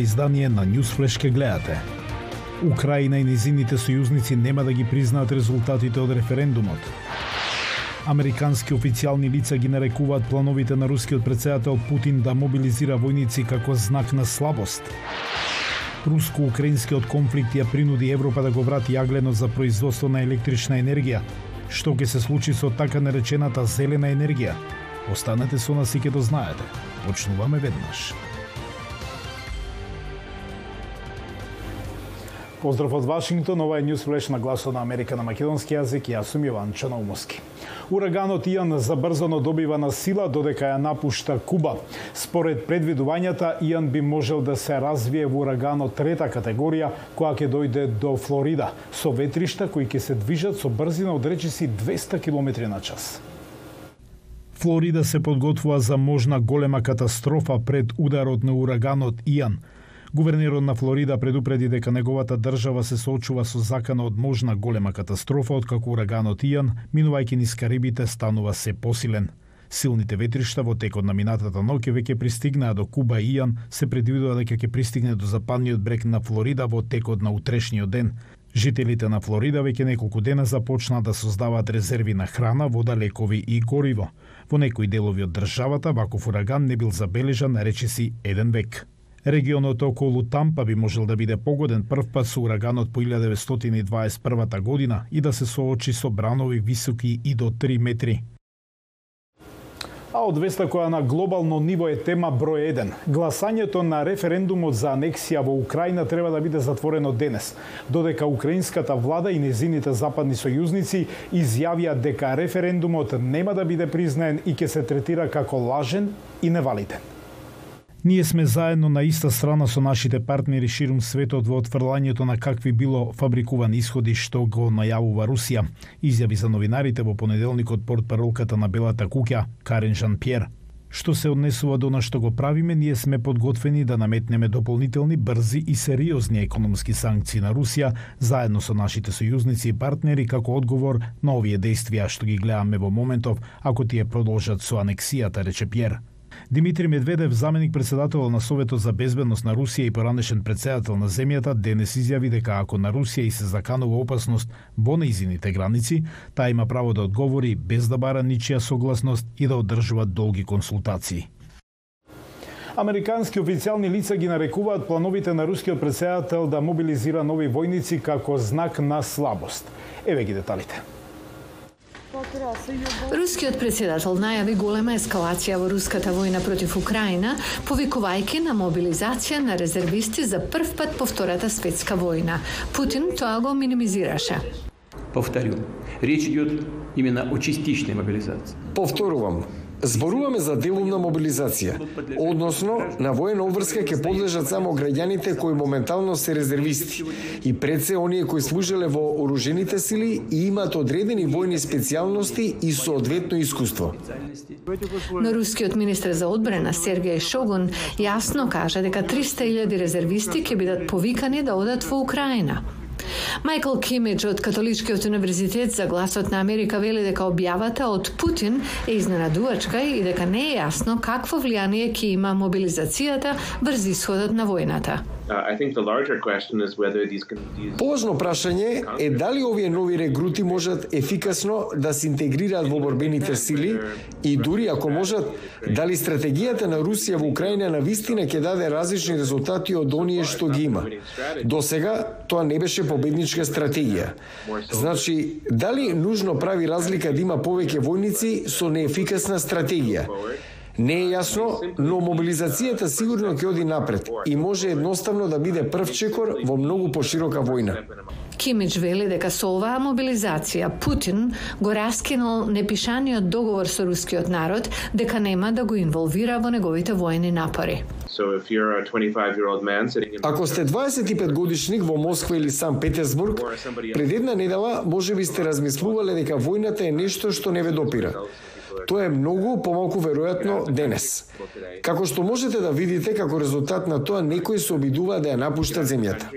ова издание на Newsflash ке гледате. Украина и низините сојузници нема да ги признаат резултатите од референдумот. Американски официјални лица ги нарекуваат плановите на рускиот председател Путин да мобилизира војници како знак на слабост. Руско-украинскиот конфликт ја принуди Европа да го врати јаглено за производство на електрична енергија. Што ќе се случи со така наречената зелена енергија? Останете со нас и ќе дознаете. Почнуваме веднаш. Поздрав од Вашингтон, ова е News Flash на гласот на Америка на македонски јазик, јас сум Јован Чанаумовски. Ураганот Иан забрзано добива на сила додека ја напушта Куба. Според предвидувањата, Иан би можел да се развие во ураган од трета категорија, која ќе дојде до Флорида, со ветришта кои ќе се движат со брзина од речиси 200 км на час. Флорида се подготвува за можна голема катастрофа пред ударот на ураганот Иан – Гувернерот на Флорида предупреди дека неговата држава се соочува со закана од можна голема катастрофа откако ураганот Ијан, минувајќи низ Карибите, станува се посилен. Силните ветришта во текот на минатата ноќе веќе пристигнаа до Куба и Ијан, се предвидува дека ќе пристигне до западниот брег на Флорида во текот на утрешниот ден. Жителите на Флорида веќе неколку дена започнаа да создаваат резерви на храна, вода, лекови и гориво. Во некои делови од државата ваков ураган не бил забележан речиси еден век. Регионот околу Тампа би можел да биде погоден прв пат со ураганот по 1921 година и да се соочи со бранови високи и до 3 метри. А од веста која на глобално ниво е тема број 1. Гласањето на референдумот за анексија во Украина треба да биде затворено денес, додека украинската влада и незините западни сојузници изјавија дека референдумот нема да биде признаен и ќе се третира како лажен и невалиден. Ние сме заедно на иста страна со нашите партнери ширум светот во отфрлањето на какви било фабрикувани исходи што го најавува Русија, изјави за новинарите во понеделникот портпаролката на Белата куќа Карен Жан Пьер. Што се однесува до на што го правиме, ние сме подготвени да наметнеме дополнителни, брзи и сериозни економски санкции на Русија, заедно со нашите сојузници и партнери, како одговор на овие действија што ги гледаме во моментов, ако тие продолжат со анексијата, рече Пьер. Димитри Медведев, заменик председател на Советот за безбедност на Русија и поранешен председател на земјата, денес изјави дека ако на Русија и се заканува опасност во неизините граници, таа има право да одговори без да бара ничија согласност и да одржува долги консултации. Американски официјални лица ги нарекуваат плановите на рускиот председател да мобилизира нови војници како знак на слабост. Еве ги деталите. Рускиот председател најави голема ескалација во руската војна против Украина, повикувајќи на мобилизација на резервисти за прв пат по Втората светска војна. Путин тоа го минимизираше. Повторю, речь идет именно о частичной мобилизации. Повторувам, Зборуваме за делумна мобилизација, односно на воена обврска ќе подлежат само граѓаните кои моментално се резервисти и пред се оние кои служеле во оружените сили и имаат одредени војни специјалности и соодветно искуство. Но рускиот министр за одбрана Сергеј Шогун јасно кажа дека 300.000 резервисти ќе бидат повикани да одат во Украина. Майкл Кимидж од Католичкиот универзитет за гласот на Америка вели дека објавата од Путин е изненадувачка и дека не е јасно какво влијание ќе има мобилизацијата врз исходот на војната. Поважно прашање е дали овие нови регрути можат ефикасно да се интегрираат во борбените сили и дури ако можат, дали стратегијата на Русија во Украина на вистина ќе даде различни резултати од оние што ги има. До сега тоа не беше победничка стратегија. Значи, дали нужно прави разлика да има повеќе војници со неефикасна стратегија? Не е јасно, но мобилизацијата сигурно ќе оди напред и може едноставно да биде прв чекор во многу поширока војна. Кимич вели дека со оваа мобилизација Путин го раскинал непишаниот договор со рускиот народ дека нема да го инволвира во неговите воени напори. Ако сте 25 годишник во Москва или Сан Петерсбург, пред една недела може би сте размислувале дека војната е нешто што не ве допира. Тоа е многу помалку веројатно денес. Како што можете да видите како резултат на тоа некои се обидуваат да ја напуштат земјата.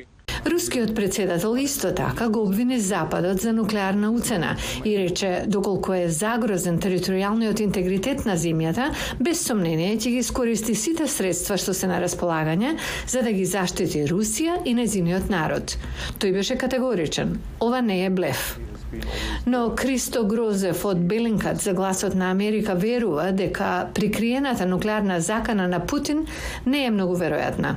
Рускиот председател исто така го обвини Западот за нуклеарна уцена и рече доколку е загрозен територијалниот интегритет на земјата, без сомнение ќе ги искористи сите средства што се на располагање за да ги заштити Русија и незиниот народ. Тој беше категоричен. Ова не е блеф. Но Кристо Грозев од Белинкат за гласот на Америка верува дека прикриената нуклеарна закана на Путин не е многу веројатна.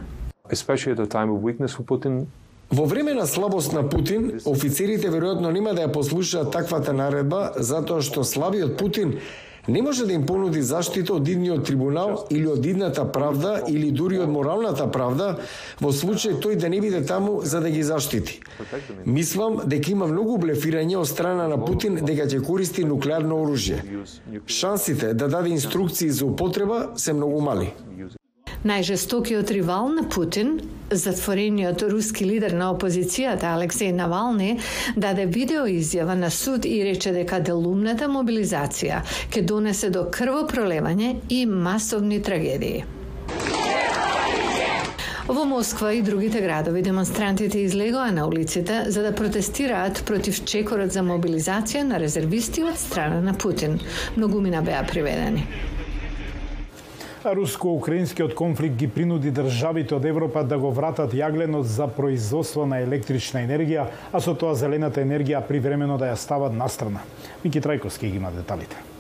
Во време на слабост на Путин, офицерите веројатно нема да ја послушаат таквата наредба затоа што слабиот Путин не може да им понуди заштита од идниот трибунал или од идната правда или дури од моралната правда во случај тој да не биде таму за да ги заштити. Мислам дека има многу блефирање од страна на Путин дека ќе користи нуклеарно оружје. Шансите да даде инструкции за употреба се многу мали. Најжестокиот ривал на Путин, затворениот руски лидер на опозицијата Алексеј Навални, даде видео изјава на суд и рече дека делумната мобилизација ќе донесе до крвопролевање и масовни трагедии. Во Москва и другите градови демонстрантите излегоа на улиците за да протестираат против чекорот за мобилизација на резервисти од страна на Путин. Многумина беа приведени. Руско-украинскиот конфликт ги принуди државите од Европа да го вратат јагленот за производство на електрична енергија, а со тоа зелената енергија привремено да ја стават настрана. Мики Трајковски ги има деталите.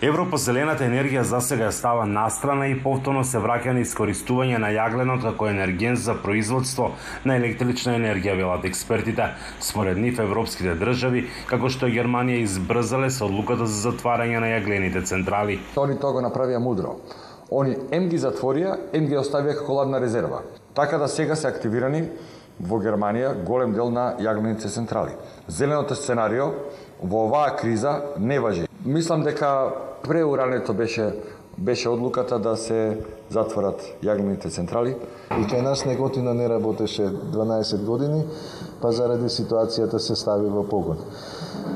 Европа зелената енергија за сега ја става настрана и повторно се враќа на искористување на јагленот како енерген за производство на електрична енергија, велат експертите. Според нив европските држави, како што Германија избрзале со одлуката за затварање на јаглените централи. Они тоа го направија мудро. Они ем ги затворија, ем ги оставија како ладна резерва. Така да сега се активирани во Германија голем дел на јаглените централи. Зеленото сценарио во оваа криза не важи. Мислам дека преурането беше беше одлуката да се затворат јаглените централи. И кај нас неготина не работеше 12 години, па заради ситуацијата се стави во погон.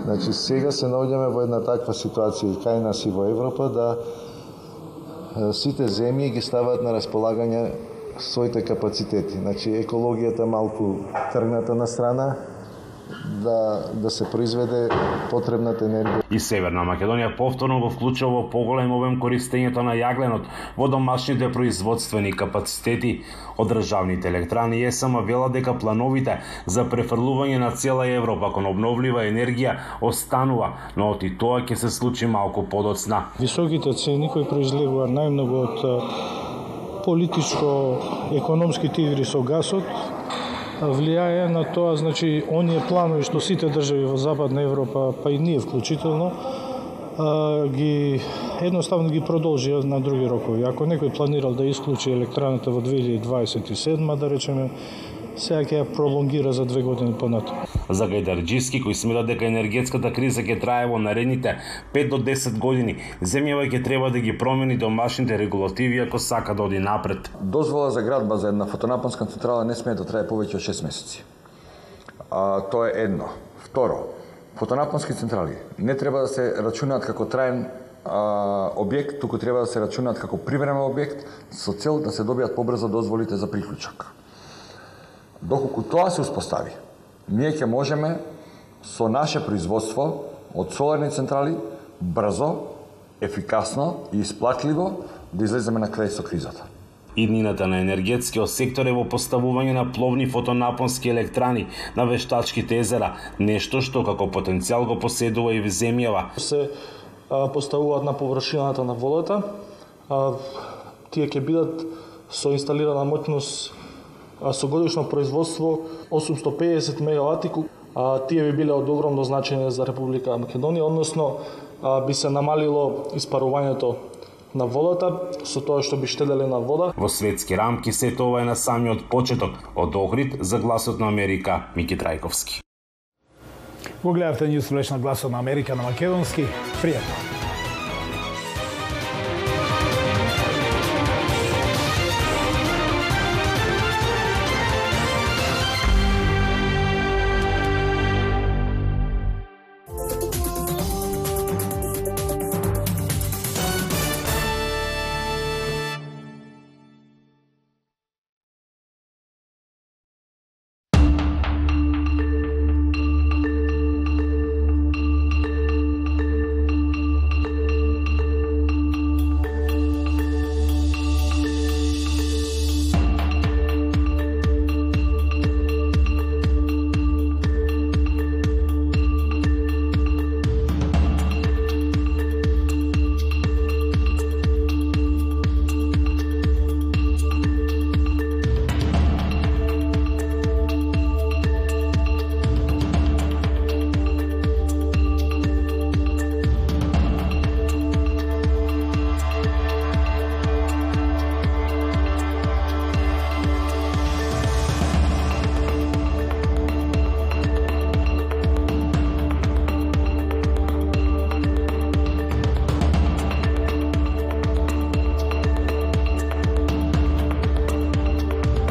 Значи сега се наоѓаме во една таква ситуација и кај нас и во Европа да сите земји ги ставаат на располагање своите капацитети. Значи екологијата малку тргната на страна, да, да се произведе потребната енергија. И Северна Македонија повторно го вклучува во поголем обем користењето на јагленот во домашните производствени капацитети од државните електрани ЕСМ вела дека плановите за префрлување на цела Европа кон обновлива енергија останува, но оти тоа ќе се случи малку подоцна. Високите цени кои произлегуваат најмногу од политичко-економските игри со гасот, влијае на тоа, значи, оние планови што сите држави во Западна Европа, па и ние вклучително, ги едноставно ги продолжи на други рокови. Ако некој планирал да исклучи електраната во 2027, да речеме, сега ќе ја пролонгира за две години понатаму. За Гајдарџиски, кој смета дека енергетската криза ќе трае во наредните 5 до 10 години, земјава ќе треба да ги промени домашните регулативи ако сака да оди напред. Дозвола за градба за една фотонапонска централа не смее да трае повеќе од 6 месеци. А, тоа е едно. Второ, фотонапонски централи не треба да се рачунаат како траен а, објект, туку треба да се рачунаат како привремен објект со цел да се добијат побрзо дозволите за приклучок. Доколку тоа се успостави, ние ќе можеме со наше производство од соларни централи брзо, ефикасно и исплатливо да излеземе на крај со кризата. Иднината на енергетскиот сектор е во поставување на пловни фотонапонски електрани на вештачките езера, нешто што како потенцијал го поседува и земјава. Се а, поставуваат на површината на водата, а, тие ќе бидат со инсталирана моќност со годишно производство 850 мегавати, а тие би биле од огромно значење за Република Македонија, односно би се намалило испарувањето на водата, со тоа што би штеделе на вода. Во светски рамки се тоа е на самиот почеток од Охрид за гласот на Америка Мики Трајковски. Го гледавте Ньюс на гласот на Америка на македонски. Пријатно.